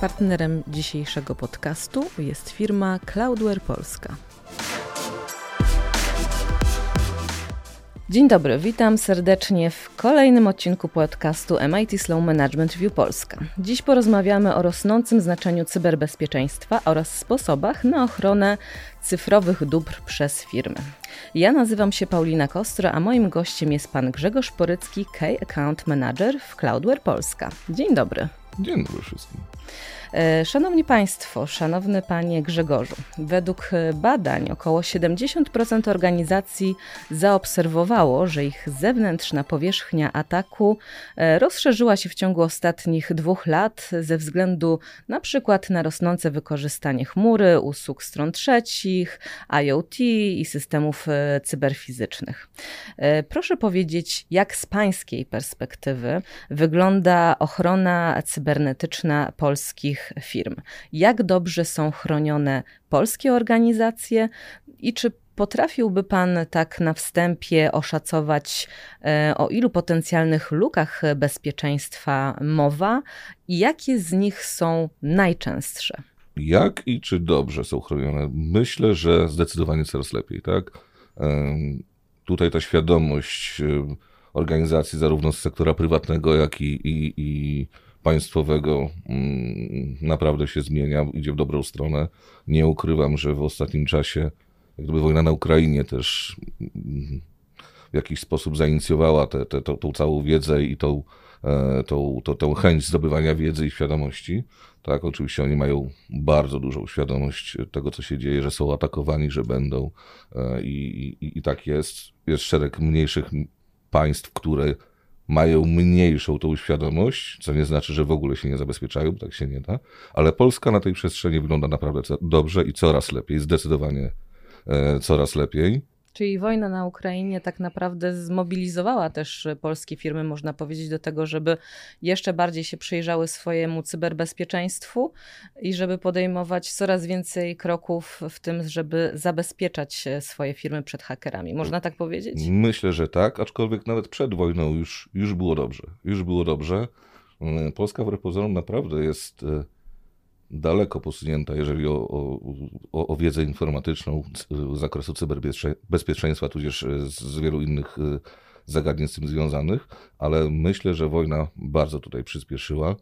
Partnerem dzisiejszego podcastu jest firma Cloudware Polska. Dzień dobry, witam serdecznie w kolejnym odcinku podcastu MIT Slow Management View Polska. Dziś porozmawiamy o rosnącym znaczeniu cyberbezpieczeństwa oraz sposobach na ochronę cyfrowych dóbr przez firmy. Ja nazywam się Paulina Kostro, a moim gościem jest pan Grzegorz Porycki, Key Account Manager w Cloudware Polska. Dzień dobry. Dzień dobry wszystkim. E, szanowni Państwo, szanowny Panie Grzegorzu, według badań około 70% organizacji zaobserwowało, że ich zewnętrzna powierzchnia ataku e, rozszerzyła się w ciągu ostatnich dwóch lat ze względu na przykład na rosnące wykorzystanie chmury, usług stron trzecich, IoT i systemów e, cyberfizycznych. Proszę powiedzieć, jak z Pańskiej perspektywy wygląda ochrona cybernetyczna polskich firm. Jak dobrze są chronione polskie organizacje i czy Potrafiłby Pan tak na wstępie oszacować, e, o ilu potencjalnych lukach bezpieczeństwa mowa i jakie z nich są najczęstsze? Jak i czy dobrze są chronione? Myślę, że zdecydowanie coraz lepiej, tak? Tutaj ta świadomość organizacji, zarówno z sektora prywatnego, jak i, i, i państwowego mm, naprawdę się zmienia, idzie w dobrą stronę. Nie ukrywam, że w ostatnim czasie, gdyby wojna na Ukrainie też mm, w jakiś sposób zainicjowała tę te, te, całą wiedzę i tą, e, tą, tą, tą chęć zdobywania wiedzy i świadomości. Tak, oczywiście oni mają bardzo dużą świadomość tego, co się dzieje, że są atakowani, że będą e, i, i, i tak jest. Jest szereg mniejszych państw, które mają mniejszą tą świadomość, co nie znaczy, że w ogóle się nie zabezpieczają, tak się nie da, ale Polska na tej przestrzeni wygląda naprawdę dobrze i coraz lepiej, zdecydowanie e, coraz lepiej. Czyli wojna na Ukrainie tak naprawdę zmobilizowała też polskie firmy, można powiedzieć, do tego, żeby jeszcze bardziej się przyjrzały swojemu cyberbezpieczeństwu i żeby podejmować coraz więcej kroków w tym, żeby zabezpieczać swoje firmy przed hakerami. Można tak powiedzieć? Myślę, że tak, aczkolwiek nawet przed wojną już, już było dobrze. Już było dobrze. Polska wbrew pozorom naprawdę jest e, daleko posunięta, jeżeli o, o, o wiedzę informatyczną z zakresu cyberbezpieczeństwa, tudzież e, z wielu innych e, zagadnień z tym związanych, ale myślę, że wojna bardzo tutaj przyspieszyła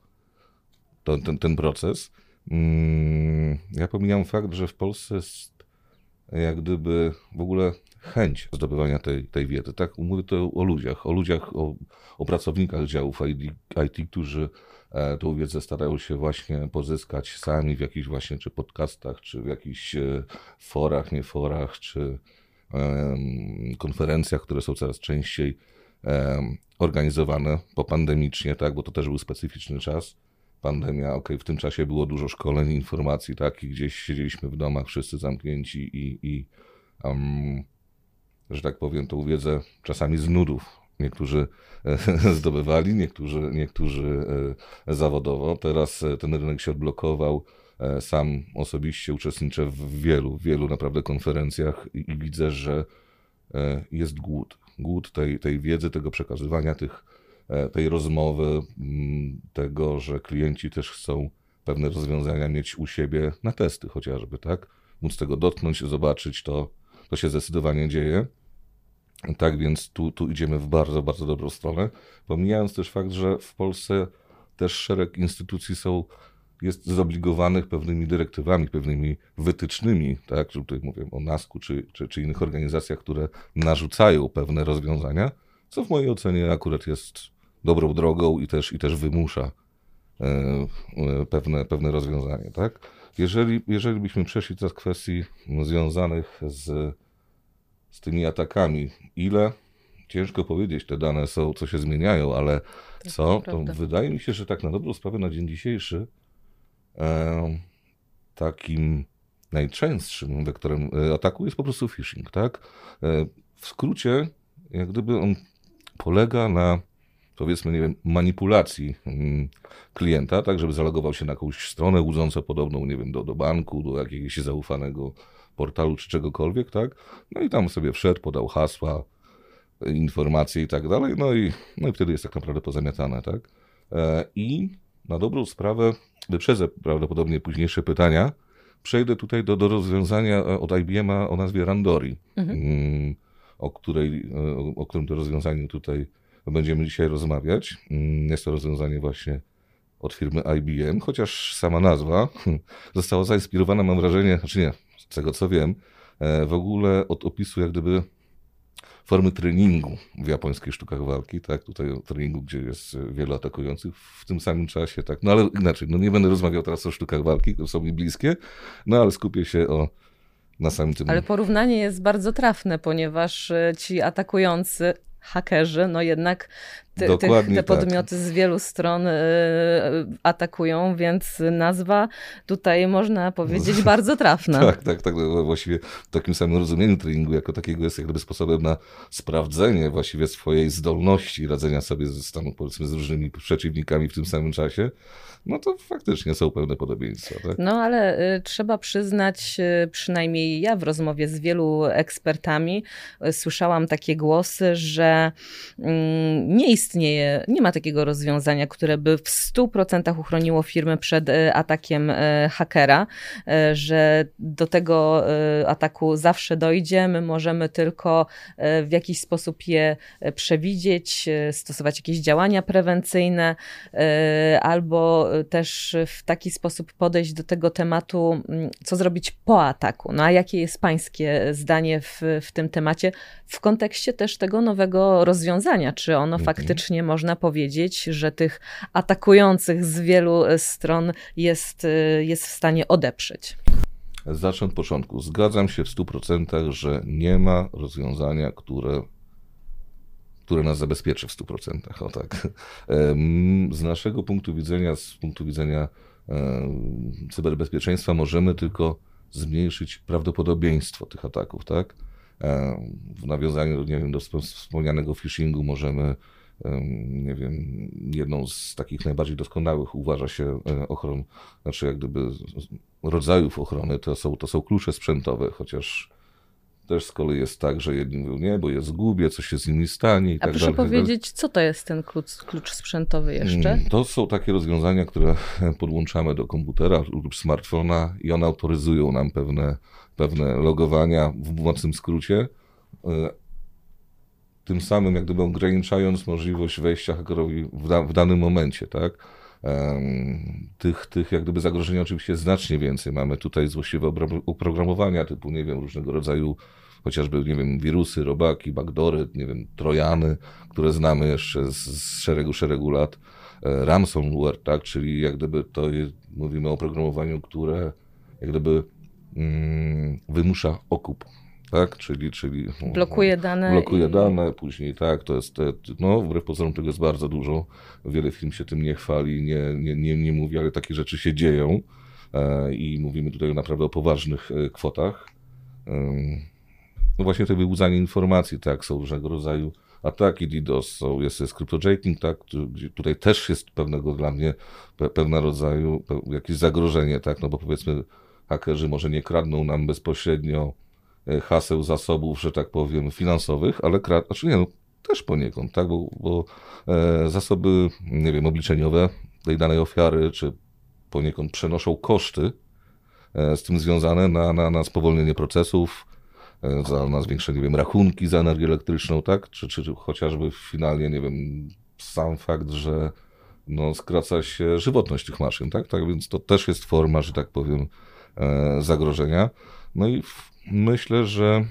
ten, ten, ten proces. Mm, ja pomijam fakt, że w Polsce jest jak gdyby w ogóle chęć zdobywania tej, tej wiedzy. Tak, mówię to o ludziach, o ludziach, o, o pracownikach działów IT, IT, którzy E, tą wiedzę starają się właśnie pozyskać sami w jakichś właśnie czy podcastach, czy w jakichś e, forach, nie forach, czy konferencjach, które są coraz częściej organizowane popandemicznie, tak, bo to też był specyficzny czas. Pandemia, ok, w tym czasie było dużo szkoleń, informacji, tak, i gdzieś siedzieliśmy w domach, wszyscy zamknięci i, i um, że tak powiem, tą wiedzę czasami z nudów Niektórzy e, zdobywali, niektórzy, niektórzy e, zawodowo. Teraz e, ten rynek się odblokował. Sam osobiście uczestniczę w wielu, wielu naprawdę konferencjach i, i widzę, że jest głód. Głód tej, tej wiedzy, tego przekazywania, tych, tej rozmowy, tego, że klienci też chcą pewne rozwiązania mieć u siebie na testy chociażby, tak? Móc tego dotknąć, zobaczyć, to, to się zdecydowanie dzieje. Tak więc tu, tu idziemy w bardzo, bardzo dobrą stronę. Pomijając też fakt, że w Polsce też szereg instytucji są, jest zobligowanych pewnymi dyrektywami, pewnymi wytycznymi, tak, tutaj mówię o NASK-u czy, czy, czy innych organizacjach, które narzucają pewne rozwiązania, co w mojej ocenie akurat jest dobrą drogą i też, i też wymusza e, e, pewne, pewne rozwiązanie. Tak? Jeżeli, jeżeli byśmy przeszli teraz kwestii związanych z z tymi atakami. Ile? Ciężko powiedzieć, te dane są, co się zmieniają, ale tak, co? To, wydaje mi się, że tak na dobrą sprawę na dzień dzisiejszy e, takim najczęstszym wektorem e, ataku jest po prostu phishing, tak? E, w skrócie, jak gdyby on polega na powiedzmy, nie wiem, manipulacji mm, klienta, tak, żeby zalogował się na jakąś stronę łudząco podobną, nie wiem, do, do banku, do jakiegoś zaufanego portalu czy czegokolwiek, tak? No i tam sobie wszedł, podał hasła, informacje i tak dalej, no i, no i wtedy jest tak naprawdę pozamiatane, tak? E, I na dobrą sprawę wyprzedzę prawdopodobnie późniejsze pytania, przejdę tutaj do, do rozwiązania od IBM-a o nazwie Randori, mhm. Mm, o, której, o, o którym to rozwiązaniu tutaj będziemy dzisiaj rozmawiać. Mm, jest to rozwiązanie właśnie od firmy IBM, chociaż sama nazwa została zainspirowana, mam wrażenie, znaczy nie, tego co wiem, e, w ogóle od opisu jak gdyby formy treningu w japońskich sztukach walki, tak, tutaj treningu, gdzie jest wielu atakujących w tym samym czasie, tak, no ale inaczej, no nie będę rozmawiał teraz o sztukach walki, które są mi bliskie, no ale skupię się o na samym tym. Ale porównanie jest bardzo trafne, ponieważ e, ci atakujący hakerzy, no jednak te, te, te tak. podmioty tak. z wielu stron y, atakują, więc nazwa tutaj można powiedzieć bardzo trafna. tak, tak, tak. No, właściwie w takim samym rozumieniu treningu jako takiego jest jak gdyby sposobem na sprawdzenie właściwie swojej zdolności radzenia sobie ze stanu, powiedzmy, z różnymi przeciwnikami w tym samym czasie. No to faktycznie są pewne podobieństwa. Tak? No ale y, trzeba przyznać, y, przynajmniej ja w rozmowie z wielu ekspertami słyszałam takie głosy, że y, nie istnieje istnieje, nie ma takiego rozwiązania, które by w 100% uchroniło firmę przed e, atakiem e, hakera, e, że do tego ataku zawsze dojdzie. My możemy tylko w jakiś sposób je przewidzieć, stosować jakieś działania prewencyjne, albo też w taki sposób podejść do tego tematu, co zrobić po ataku. No a jakie jest Pańskie zdanie w, w tym temacie, w kontekście też tego nowego rozwiązania? Czy ono mhm. faktycznie faktycznie można powiedzieć, że tych atakujących z wielu stron jest, jest w stanie odeprzeć. Zacznę od początku. Zgadzam się w 100%, że nie ma rozwiązania, które, które nas zabezpieczy w 100%. O tak. Z naszego punktu widzenia, z punktu widzenia cyberbezpieczeństwa, możemy tylko zmniejszyć prawdopodobieństwo tych ataków. Tak? W nawiązaniu nie wiem, do wspomnianego phishingu możemy nie wiem, jedną z takich najbardziej doskonałych uważa się e, ochron, znaczy jak gdyby rodzajów ochrony, to są, to są klucze sprzętowe, chociaż też z kolei jest tak, że jedni mówią nie, bo je zgubię, coś się z nimi stanie i A tak proszę dalej. Tak powiedzieć, co to jest ten klucz, klucz sprzętowy jeszcze? Mm, to są takie rozwiązania, które podłączamy do komputera lub smartfona i one autoryzują nam pewne, pewne logowania w mocnym skrócie, e, tym samym jak gdyby ograniczając możliwość wejścia hakerowi w, da, w danym momencie, tak? Tych, tych jak gdyby zagrożeń oczywiście znacznie więcej. Mamy tutaj złośliwe oprogramowania typu, nie wiem, różnego rodzaju chociażby, nie wiem, wirusy, robaki, backdory, nie wiem, trojany, które znamy jeszcze z, z szeregu, szeregu lat. E, ransomware, tak, czyli jak gdyby to jest, mówimy o oprogramowaniu, które jak gdyby mm, wymusza okup tak? Czyli, czyli blokuje dane. Blokuje i... dane, później tak, to jest, te, no wbrew pozorom tego jest bardzo dużo. Wiele firm się tym nie chwali, nie, nie, nie, nie mówi, ale takie rzeczy się dzieją e, i mówimy tutaj naprawdę o poważnych e, kwotach. E, no właśnie to wyłudzanie informacji, tak, są różnego rodzaju ataki DDoS, są, jest, jest cryptojacking, tak, gdzie tutaj też jest pewnego dla mnie, pe, pewna rodzaju, pe, jakieś zagrożenie, tak, no bo powiedzmy hakerzy może nie kradną nam bezpośrednio haseł zasobów, że tak powiem, finansowych, ale krat, znaczy nie, no, też poniekąd, tak, bo, bo e, zasoby, nie wiem, obliczeniowe tej danej ofiary, czy poniekąd przenoszą koszty e, z tym związane na, na, na spowolnienie procesów, e, za, na zwiększenie, nie wiem, rachunki za energię elektryczną, tak, czy, czy, czy chociażby finalnie, nie wiem, sam fakt, że no, skraca się żywotność tych maszyn, tak, tak, więc to też jest forma, że tak powiem, e, zagrożenia. No i myślę, że.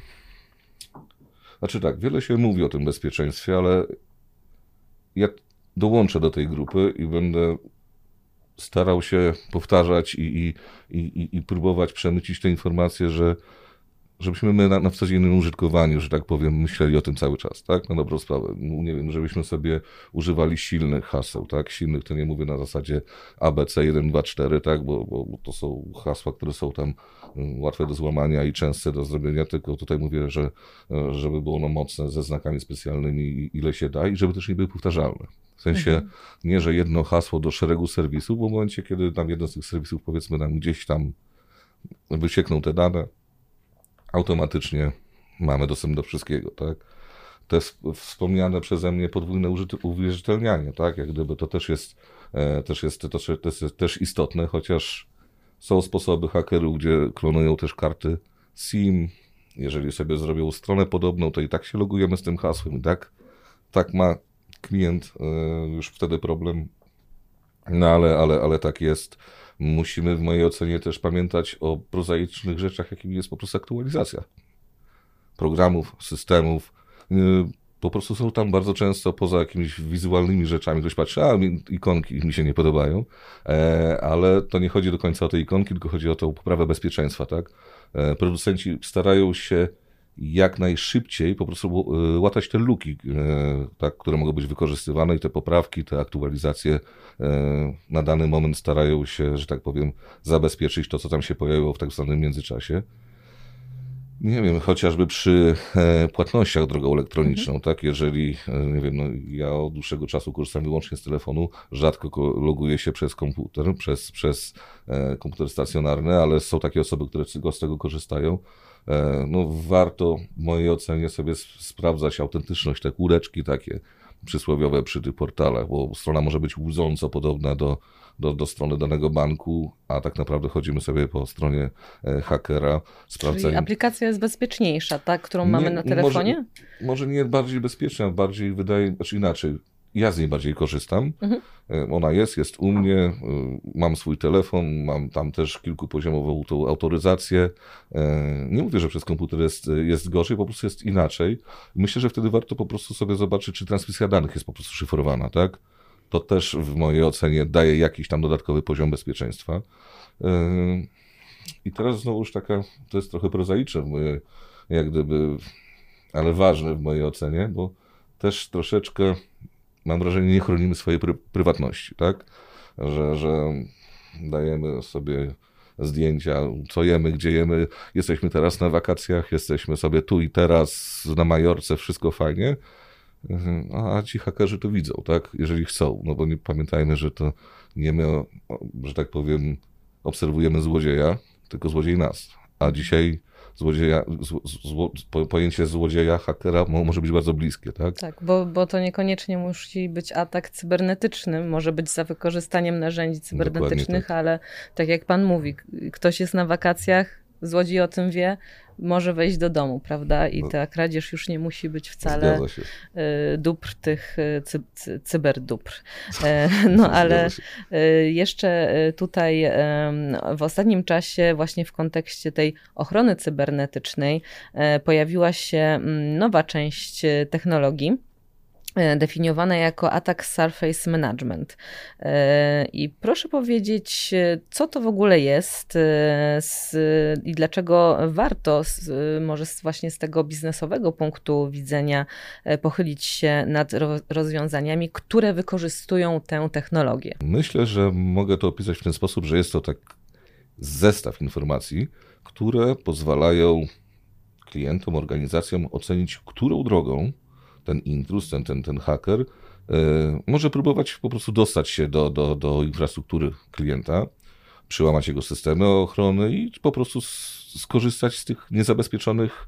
Znaczy tak, wiele się mówi o tym bezpieczeństwie, ale ja dołączę do tej grupy i będę starał się powtarzać i, i, i, i próbować przemycić te informacje, że żebyśmy my na, na codziennym użytkowaniu, że tak powiem, myśleli o tym cały czas, tak? Na dobrą sprawę. Nie wiem, żebyśmy sobie używali silnych haseł, tak? Silnych to nie mówię na zasadzie ABC 1, 2, 4, tak? Bo, bo, bo to są hasła, które są tam mm, łatwe do złamania i częste do zrobienia, tylko tutaj mówię, że żeby było ono mocne, ze znakami specjalnymi, ile się da i żeby też nie były powtarzalne. W sensie mhm. nie, że jedno hasło do szeregu serwisów, bo w momencie, kiedy tam jedno z tych serwisów, powiedzmy nam gdzieś tam wysiekną te dane, automatycznie mamy dostęp do wszystkiego, tak? te wspomniane przeze mnie podwójne uwierzytelnianie, tak? Jak gdyby to też jest, e, też jest, to jest też istotne, chociaż są sposoby hakerów, gdzie klonują też karty SIM. Jeżeli sobie zrobią stronę podobną, to i tak się logujemy z tym hasłem. I tak, tak ma klient e, już wtedy problem. No ale, ale, ale tak jest. Musimy w mojej ocenie też pamiętać o prozaicznych rzeczach, jakim jest po prostu aktualizacja programów, systemów. Y, po prostu są tam bardzo często poza jakimiś wizualnymi rzeczami. Ktoś patrzy, a ikonki mi się nie podobają, e, ale to nie chodzi do końca o te ikonki, tylko chodzi o tą poprawę bezpieczeństwa, tak? E, producenci starają się jak najszybciej po prostu e, łatać te luki, tak, które mogą być wykorzystywane i te poprawki, te aktualizacje na dany moment starają się, że tak powiem, zabezpieczyć to, co tam się pojawiło w tak zwanym międzyczasie nie wiem, chociażby przy e, płatnościach drogą elektroniczną, mhm. tak? Jeżeli, e, nie wiem, no, ja od dłuższego czasu korzystam wyłącznie z telefonu, rzadko loguję się przez komputer, przez, przez e, komputer stacjonarny, ale są takie osoby, które z tego korzystają. No, warto w mojej ocenie sobie sprawdzać autentyczność, te kółeczki takie przysłowiowe przy tych portalach, bo strona może być łudząco podobna do, do, do strony danego banku, a tak naprawdę chodzimy sobie po stronie e, hakera. Sprawdzając... Czyli aplikacja jest bezpieczniejsza, tak, którą nie, mamy na telefonie? Może, może nie bardziej bezpieczna, bardziej wydaje, znaczy inaczej, ja z niej bardziej korzystam. Mhm. E, ona jest, jest u mnie, e, mam swój telefon, mam tam też kilkupoziomową tą autoryzację. Nie mówię, że przez komputer jest, jest gorzej, po prostu jest inaczej. Myślę, że wtedy warto po prostu sobie zobaczyć, czy transmisja danych jest po prostu szyfrowana, tak? to też w mojej ocenie daje jakiś tam dodatkowy poziom bezpieczeństwa. I teraz znowu już taka, to jest trochę prozaiczne, moje, jak gdyby, ale ważne w mojej ocenie, bo też troszeczkę, mam wrażenie, nie chronimy swojej pry prywatności, tak? Że, że dajemy sobie zdjęcia, co jemy, gdzie jemy. Jesteśmy teraz na wakacjach, jesteśmy sobie tu i teraz na Majorce, wszystko fajnie, Mhm. A ci hakerzy to widzą, tak? Jeżeli chcą. No bo nie pamiętajmy, że to nie my, że tak powiem, obserwujemy złodzieja, tylko złodziej nas. A dzisiaj złodzieja, zło, pojęcie złodzieja, hakera może być bardzo bliskie, tak? Tak, bo, bo to niekoniecznie musi być atak cybernetyczny, może być za wykorzystaniem narzędzi cybernetycznych, tak. ale tak jak pan mówi, ktoś jest na wakacjach, złodziej o tym wie, może wejść do domu, prawda? I no. ta kradzież już nie musi być wcale y, dóbr tych y, cy, cy, cyberdóbr. E, no ale y, jeszcze tutaj w ostatnim czasie właśnie w kontekście tej ochrony cybernetycznej e, pojawiła się mm, nowa część technologii, definiowane jako Attack Surface Management. E, I proszę powiedzieć, co to w ogóle jest z, i dlaczego warto, z, może właśnie z tego biznesowego punktu widzenia, e, pochylić się nad rozwiązaniami, które wykorzystują tę technologię? Myślę, że mogę to opisać w ten sposób, że jest to tak zestaw informacji, które pozwalają klientom, organizacjom ocenić, którą drogą ten intrus, ten, ten, ten haker, e, może próbować po prostu dostać się do, do, do infrastruktury klienta, przełamać jego systemy ochrony i po prostu skorzystać z tych niezabezpieczonych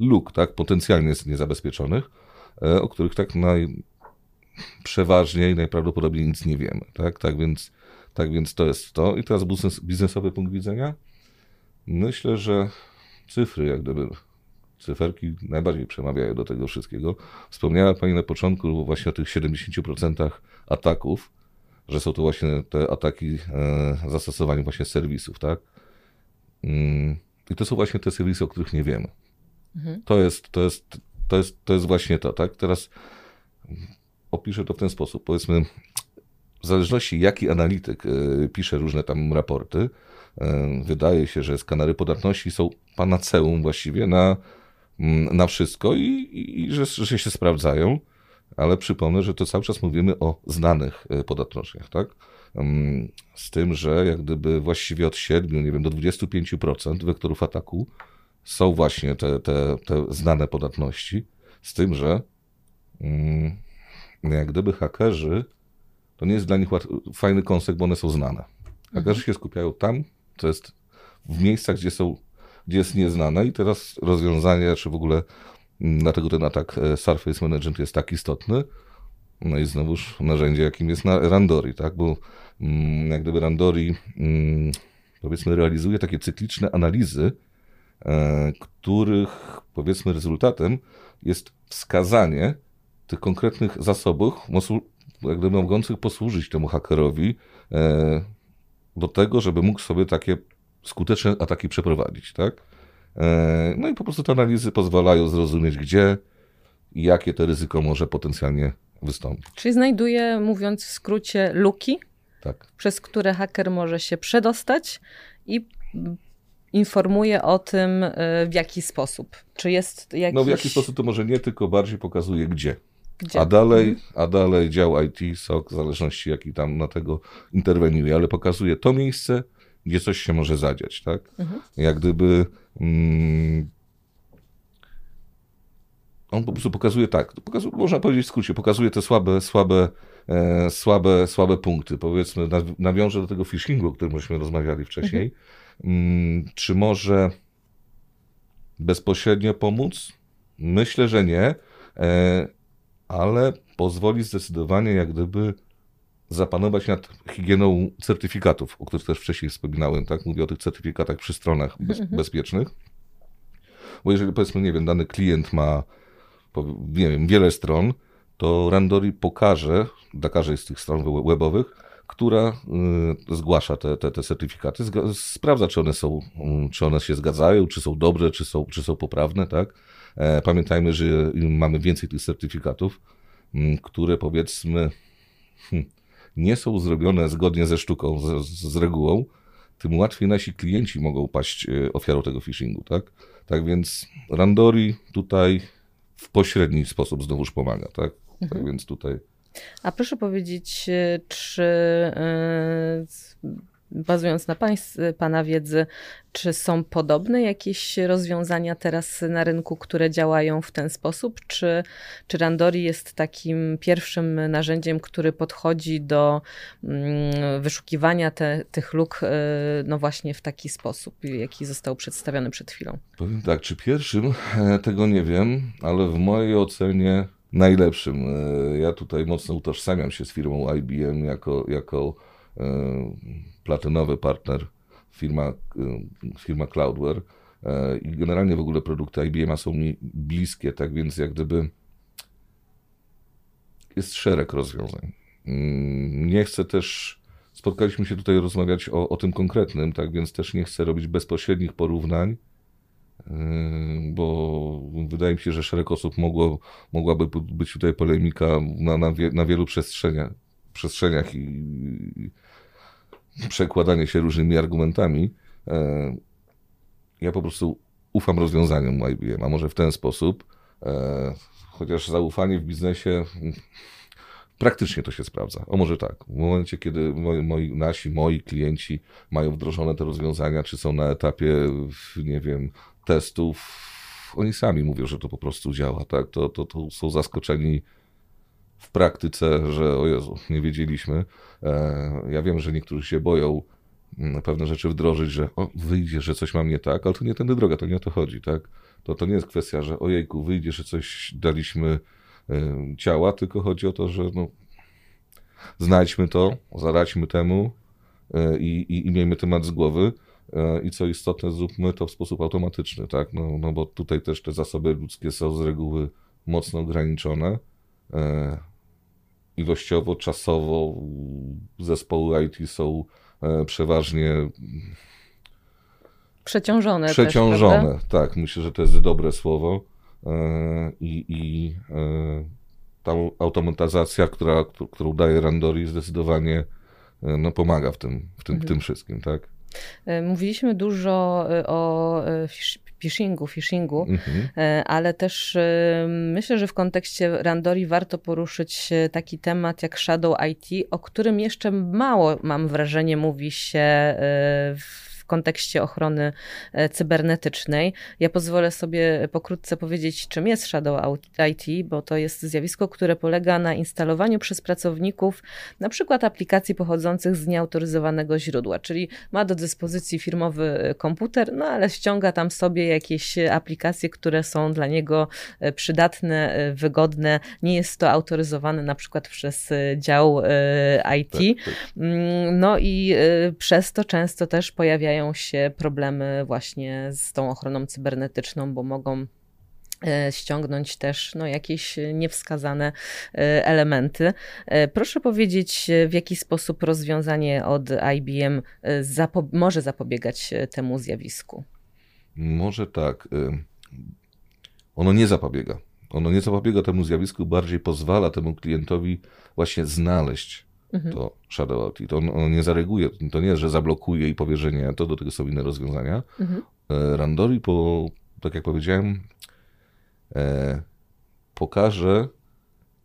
luk, tak, potencjalnie niezabezpieczonych, e, o których tak naj, przeważnie i najprawdopodobniej nic nie wiemy, tak, tak więc, tak więc to jest to. I teraz biznes, biznesowy punkt widzenia. Myślę, że cyfry jak gdyby cyferki najbardziej przemawiają do tego wszystkiego. Wspomniała Pani na początku właśnie o tych 70% ataków, że są to właśnie te ataki e, zastosowania właśnie serwisów, tak? Mm, I to są właśnie te serwisy, o których nie wiemy. Mhm. To, jest, to, jest, to, jest, to jest właśnie to, tak? Teraz opiszę to w ten sposób. Powiedzmy, w zależności jaki analityk e, pisze różne tam raporty, e, wydaje się, że skanary podatności są panaceum właściwie na na wszystko i, i, i że, że się sprawdzają, ale przypomnę, że to cały czas mówimy o znanych e, podatnościach, tak? Mm, z tym, że jak gdyby właściwie od 7, nie wiem, do 25% wektorów ataku są właśnie te, te, te znane podatności, z tym, że mm, jak gdyby hakerzy, to nie jest dla nich fajny koncept, bo one są znane. Hakerzy mhm. się skupiają tam, to jest w miejscach, gdzie są gdzie jest nieznane i teraz rozwiązania, czy w ogóle Dlatego ten atak Surface Management jest tak istotny. No i znowuż narzędzie, jakim jest Randori, tak? Bo mm, jak gdyby Randori mm, powiedzmy realizuje takie cykliczne analizy, e, których powiedzmy rezultatem jest wskazanie tych konkretnych zasobów, jak gdyby mogących posłużyć temu hakerowi e, do tego, żeby mógł sobie takie skuteczne ataki przeprowadzić, tak? E, no i po prostu te analizy pozwalają zrozumieć, gdzie i jakie to ryzyko może potencjalnie wystąpić. Czyli znajduje, mówiąc w skrócie, luki, tak. przez które haker może się przedostać i informuje o tym, e, w jaki sposób. Czy jest jakiś... No w jaki sposób to może nie, tylko bardziej pokazuje gdzie. gdzie? A, dalej, mhm. a dalej dział IT, SOC, w zależności jaki tam na tego interweniuje, ale pokazuje to miejsce, gdzie coś się może zadziać, tak? Mhm. Jak gdyby mm, on po prostu pokazuje tak, pokazuje, można powiedzieć w skrócie, pokazuje te słabe, słabe, e, słabe, słabe punkty. Powiedzmy, nawiążę do tego phishingu, o którym myśmy rozmawiali wcześniej. Mhm. Mm, czy może bezpośrednio pomóc? Myślę, że nie, e, ale pozwoli zdecydowanie jak gdyby zapanować nad higieną certyfikatów, o których też wcześniej wspominałem, tak? Mówię o tych certyfikatach przy stronach bez, mhm. bezpiecznych. Bo jeżeli powiedzmy, nie wiem, dany klient ma, nie wiem, wiele stron, to Randori pokaże dla każdej z tych stron webowych, która y, zgłasza te, te, te certyfikaty, sprawdza, czy one są, y, czy one się zgadzają, czy są dobre, czy są, czy są poprawne, tak? E, pamiętajmy, że mamy więcej tych certyfikatów, y, które powiedzmy, hmm, nie są zrobione zgodnie ze sztuką, z, z regułą, tym łatwiej nasi klienci mogą paść e, ofiarą tego phishingu, tak? Tak więc Randori tutaj w pośredni sposób znowuż pomaga, tak? tak mhm. Tak więc tutaj. A proszę powiedzieć, e, czy e, bazując na państw, Pana wiedzy, czy są podobne jakieś rozwiązania teraz na rynku, które działają w ten sposób? Czy, czy Randori jest takim pierwszym narzędziem, który podchodzi do mm, wyszukiwania te, tych luk, y, no właśnie w taki sposób, jaki został przedstawiony przed chwilą? Powiem tak, czy pierwszym, e, tego nie wiem, ale w mojej ocenie najlepszym. E, ja tutaj mocno utożsamiam się z firmą IBM jako, jako platynowy partner, firma, y, firma Cloudware e, i generalnie w ogóle produkty IBM są mi bliskie, tak więc jak gdyby jest szereg rozwiązań. Mm, nie chcę też, spotkaliśmy się tutaj rozmawiać o, o tym konkretnym, tak więc też nie chcę robić bezpośrednich porównań, y, bo wydaje mi się, że szereg osób mogło, mogłaby być tutaj polemika na, na, wie, na wielu przestrzeniach, przestrzeniach i, przekładanie się różnymi argumentami. E, ja po prostu ufam rozwiązaniom IBM, a może w ten sposób, e, chociaż zaufanie w biznesie praktycznie to się sprawdza. O może tak, w momencie, kiedy moi, moi, nasi, moi klienci mają wdrożone te rozwiązania, czy są na etapie, nie wiem, testów, oni sami mówią, że to po prostu działa, tak? To, to, to są zaskoczeni w praktyce, że o Jezu, nie wiedzieliśmy. E, ja wiem, że niektórzy się boją mm, pewne rzeczy wdrożyć, że o, wyjdzie, że coś mam nie tak, ale to nie tędy droga, to nie o to chodzi, tak? To, to nie jest kwestia, że ojejku, wyjdzie, że coś daliśmy e, ciała, tylko chodzi o to, że no, znajdźmy to, zaradźmy temu e, i, i, i miejmy temat z głowy i co istotne, zróbmy to w sposób automatyczny, tak? No, no bo tutaj też te zasoby ludzkie są z reguły mocno ograniczone ilościowo, czasowo zespoły IT są e, przeważnie przeciążone. Przeciążone, też, tak. Myślę, że to jest dobre słowo. E, I, i e, ta automatyzacja, która, którą daje Randori, zdecydowanie no, pomaga w tym, w tym, mhm. w tym wszystkim, tak? Mówiliśmy dużo o phishingu, phishingu, mhm. E, ale też e, myślę, że w kontekście Randori warto poruszyć taki temat jak Shadow IT, o którym jeszcze mało, mam wrażenie, mówi się e, w w kontekście ochrony cybernetycznej. Ja pozwolę sobie pokrótce powiedzieć, czym jest Shadow IT, bo to jest zjawisko, które polega na instalowaniu przez pracowników na przykład aplikacji pochodzących z nieautoryzowanego źródła, czyli ma do dyspozycji firmowy komputer, no ale ściąga tam sobie jakieś aplikacje, które są dla niego przydatne, wygodne. Nie jest to autoryzowane na przykład przez dział IT. Tak, tak. Mm, no i przez to często też pojawiają się problemy właśnie z tą ochroną cybernetyczną, bo mogą e, ściągnąć też no, jakieś niewskazane e, elementy. E, proszę powiedzieć, w jaki sposób rozwiązanie od IBM może zapobiegać temu zjawisku? Może tak. Ono nie zapobiega. Ono nie zapobiega temu zjawisku, bardziej pozwala temu klientowi właśnie znaleźć mhm. to Shadow Out. to on, on, nie zareaguje. To nie jest, że zablokuje i powie, że nie, to do tego są inne rozwiązania. Mhm. E, Randori, po, tak jak powiedziałem, e, pokaże,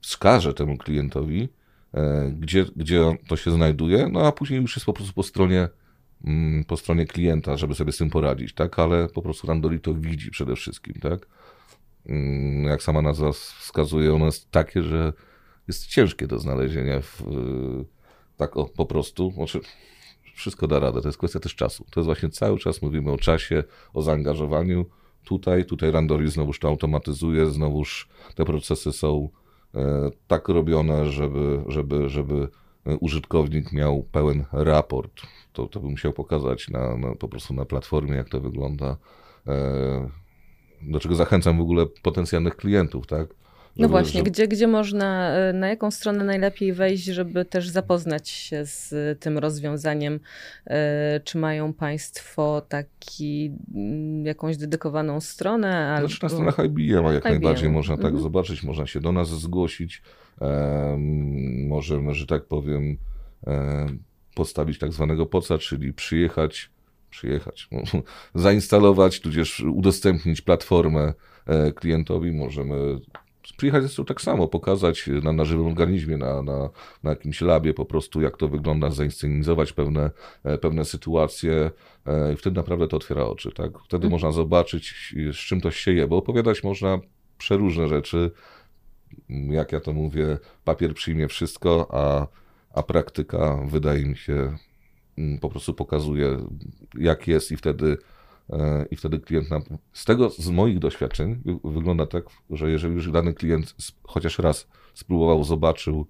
wskaże temu klientowi, e, gdzie, gdzie to się znajduje, no a później już jest po prostu po stronie mm, po stronie klienta, żeby sobie z tym poradzić, tak? Ale po prostu Randori to widzi przede wszystkim, tak? Mm, jak sama nazwa wskazuje, ono jest takie, że jest ciężkie do znalezienia w, tak o, po prostu. Znaczy, wszystko da radę, to jest kwestia też czasu. To jest właśnie cały czas mówimy o czasie, o zaangażowaniu. Tutaj, tutaj Randori znowuż to automatyzuje, znowuż te procesy są e, tak robione, żeby, żeby, żeby użytkownik miał pełen raport. To, to bym musiał pokazać na, na, po prostu na platformie, jak to wygląda. E, do czego zachęcam w ogóle potencjalnych klientów, tak? No właśnie, żeby... gdzie, gdzie można, e, na jaką stronę najlepiej wejść, żeby też zapoznać się z tym rozwiązaniem? E, czy mają Państwo taki, mm, jakąś dedykowaną stronę? Albo... Znaczy na stronach IBM, jak IBM. najbardziej można tak mhm. zobaczyć, można się do nas zgłosić, e, możemy, że tak powiem, e, postawić tak zwanego poca, czyli przyjechać, przyjechać, zainstalować, tudzież udostępnić platformę e, klientowi, możemy przyjechać zresztą tak samo, pokazać na, na żywym organizmie, na, na, na jakimś labie po prostu, jak to wygląda, zainscenizować pewne, e, pewne sytuacje e, i wtedy naprawdę to otwiera oczy, tak? Wtedy mhm. można zobaczyć, z czym to się je, bo opowiadać można przeróżne rzeczy, jak ja to mówię, papier przyjmie wszystko, a, a praktyka wydaje mi się mm, po prostu pokazuje, jak jest i wtedy i wtedy klient nam. Z tego, z moich doświadczeń, wygląda tak, że jeżeli już dany klient chociaż raz spróbował, zobaczył,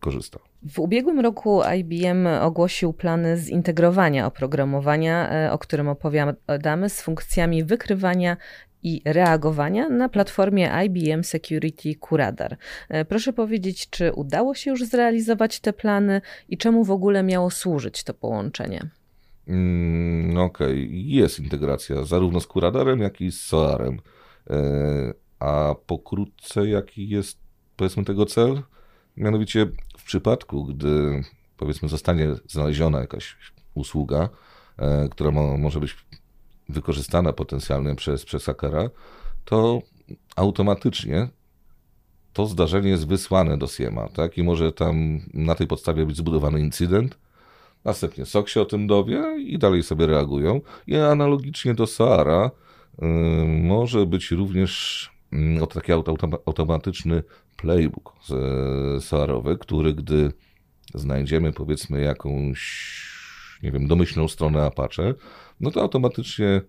korzysta. W ubiegłym roku IBM ogłosił plany zintegrowania oprogramowania, e, o którym opowiadamy, z funkcjami wykrywania i reagowania na platformie IBM Security Curadar. E, proszę powiedzieć, czy udało się już zrealizować te plany i czemu w ogóle miało służyć to połączenie? Mm, Okej, okay. jest integracja zarówno z Curadarem, jak i z SOARem. E, a pokrótce, jaki jest powiedzmy tego cel? Mianowicie w przypadku, gdy powiedzmy zostanie znaleziona jakaś usługa, e, która mo może być wykorzystana potencjalnie przez, przez hakera, to automatycznie to zdarzenie jest wysłane do SIEMA, tak? I może tam na tej podstawie być zbudowany incydent, Następnie SOK się o tym dowie i dalej sobie reagują. I analogicznie do SARA y, może być również y, taki automatyczny playbook SARowy, który gdy znajdziemy powiedzmy jakąś, nie wiem, domyślną stronę Apache, no to automatycznie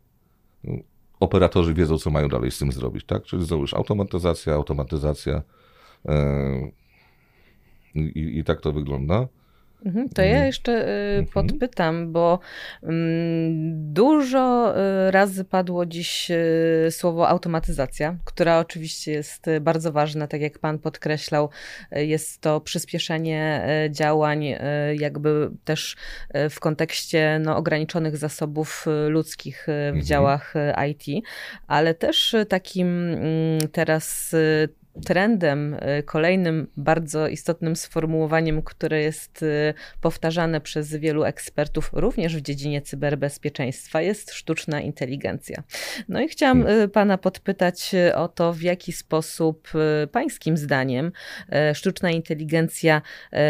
y, operatorzy wiedzą, co mają dalej z tym zrobić, tak? Czyli znowu automatyzacja, automatyzacja i, i tak to wygląda. Mhm, to ja mhm. jeszcze y, mhm. podpytam, bo mm, dużo y, razy padło dziś y, słowo automatyzacja, która oczywiście jest bardzo ważna, tak jak Pan podkreślał. Jest to przyspieszenie działań, jakby też w kontekście no, ograniczonych zasobów ludzkich w działach IT, ale też takim mm, teraz trendem, y, kolejnym bardzo istotnym sformułowaniem, które jest y, powtarzane przez wielu ekspertów, również w dziedzinie cyberbezpieczeństwa, jest sztuczna inteligencja. No i chciałam hmm. y, Pana podpytać o to, w jaki sposób Pańskim zdaniem sztuczna inteligencja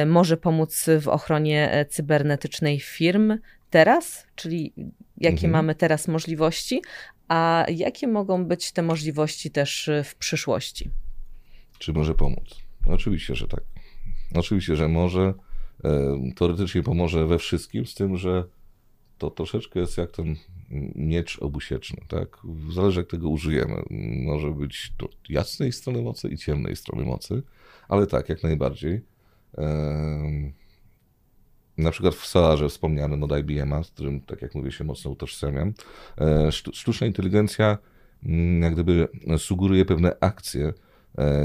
może pomóc w ochronie cybernetycznej firm, teraz, czyli jakie Mhm. mamy teraz możliwości, a jakie mogą być te możliwości też w przyszłości? Czy może pomóc? No, oczywiście, że tak. Oczywiście, że może. E, Teoretycznie pomoże we wszystkim, z tym, że to troszeczkę jest jak ten miecz obusieczny, tak? Zależy jak tego użyjemy. Może być to jasnej strony mocy i ciemnej strony mocy, ale tak, jak najbardziej. Na przykład w Solarze wspomnianym od IBM-a, z którym, tak jak mówię, się mocno utożsamiam, e, sztu- sztuczna inteligencja mm, jak gdyby sugeruje pewne akcje,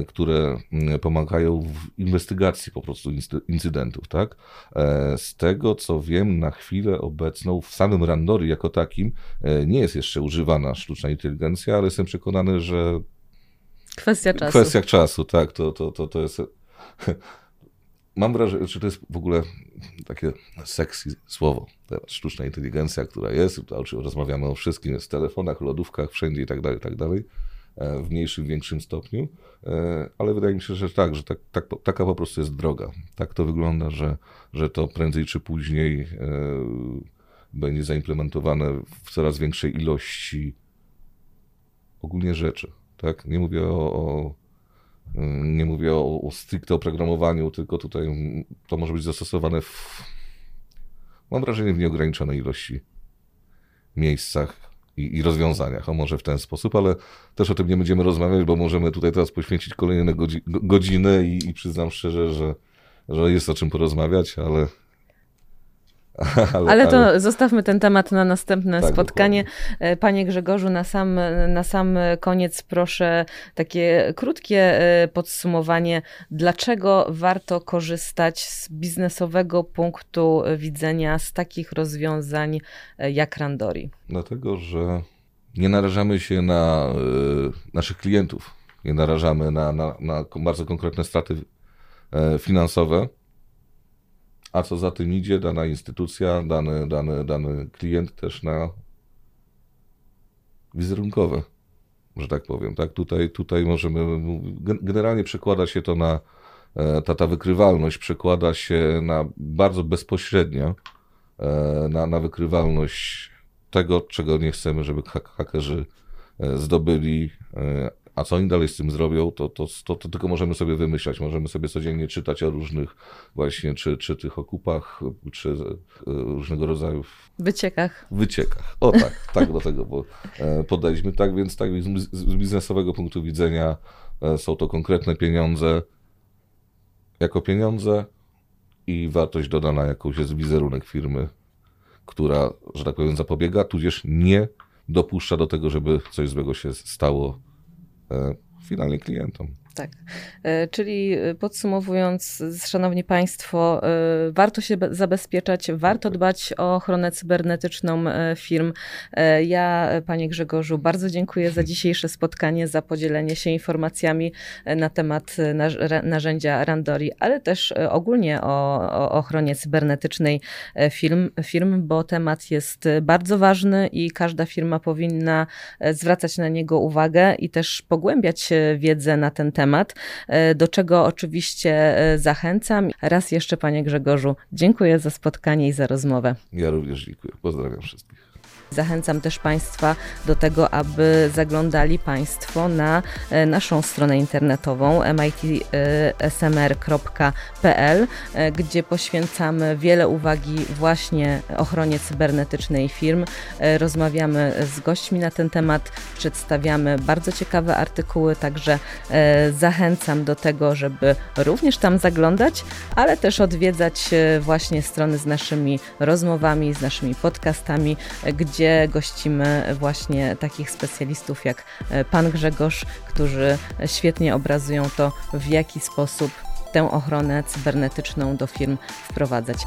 które mm, pomagają w inwestygacji po prostu incydentów, tak? E, Z tego co wiem, na chwilę obecną w samym Randori jako takim e, nie jest jeszcze używana sztuczna inteligencja, ale jestem przekonany, że Kwestia czasu. kwestiach czasu, tak, to, to, to, to jest... Mam wrażenie, że to jest w ogóle takie sexy słowo, sztuczna inteligencja, która jest, to, rozmawiamy o wszystkim, jest w telefonach, lodówkach, wszędzie i tak dalej, i tak dalej, e, w mniejszym, większym stopniu, e, ale wydaje mi się, że tak, że tak, tak, taka po prostu jest droga. Tak to wygląda, że, że to prędzej czy później e, będzie zaimplementowane w coraz większej ilości ogólnie rzeczy. Tak? Nie mówię o, o nie mówię o, o stricte oprogramowaniu, tylko tutaj to może być zastosowane w, mam wrażenie, w nieograniczonej ilości miejscach i, i rozwiązaniach. O może w ten sposób, ale też o tym nie będziemy rozmawiać, bo możemy tutaj teraz poświęcić kolejne godzi, go- godziny i, i przyznam szczerze, że, że jest o czym porozmawiać, ale. Ale to zostawmy ten temat na następne Tak, spotkanie. E, Panie Grzegorzu, na sam, na sam koniec proszę takie krótkie e, podsumowanie, dlaczego warto korzystać z biznesowego punktu widzenia z takich rozwiązań e, jak Randori. Dlatego, że nie narażamy się na naszych klientów, nie narażamy na, na, na bardzo konkretne straty finansowe, a co za tym idzie, dana instytucja, dany, dany, dany klient też na wizerunkowe, że tak powiem. Tak? Tutaj, tutaj możemy, gen- generalnie przekłada się to na, e, ta, ta wykrywalność przekłada się na bardzo bezpośrednio e, na, na wykrywalność tego, czego nie chcemy, żeby hak- hakerzy e, zdobyli. A co oni dalej z tym zrobią, to, to, to, to tylko możemy sobie wymyślać. Możemy sobie codziennie czytać o różnych właśnie, czy, czy tych okupach, czy e, różnego rodzaju Wyciekach. wyciekach. O tak, tak do tego bo, e, podejdźmy. Tak więc tak z biznesowego punktu widzenia e, są to konkretne pieniądze jako pieniądze i wartość dodana jakąś jest wizerunek firmy, która, że tak powiem, zapobiega, tudzież nie dopuszcza do tego, żeby coś złego się stało finalnie klientom. Tak. E, Czyli e, podsumowując, Szanowni Państwo, e, warto się be- zabezpieczać, warto dbać o ochronę cybernetyczną firm. Ja, Panie Grzegorzu, bardzo dziękuję za dzisiejsze spotkanie, za podzielenie się informacjami na temat narzędzia Randori, ale też ogólnie o, o ochronie cybernetycznej firm, firm, bo temat jest bardzo ważny i każda firma powinna zwracać na niego uwagę i też pogłębiać wiedzę na ten temat, e, do czego oczywiście e, zachęcam. Raz jeszcze, Panie Grzegorzu, dziękuję za spotkanie i za rozmowę. Ja również dziękuję. Pozdrawiam wszystkich. Zachęcam też Państwa do tego, aby zaglądali Państwo na e, naszą stronę internetową mitsmr.pl, e, gdzie poświęcamy wiele uwagi właśnie ochronie cybernetycznej firm. E, Rozmawiamy z gośćmi na ten temat, przedstawiamy bardzo ciekawe artykuły, także e, zachęcam do tego, żeby również tam zaglądać, ale też odwiedzać e, właśnie strony z naszymi rozmowami, z naszymi podcastami, e, gdzie gościmy właśnie takich specjalistów jak e, pan Grzegorz, którzy świetnie obrazują to, w jaki sposób tę ochronę cybernetyczną do firm wprowadzać.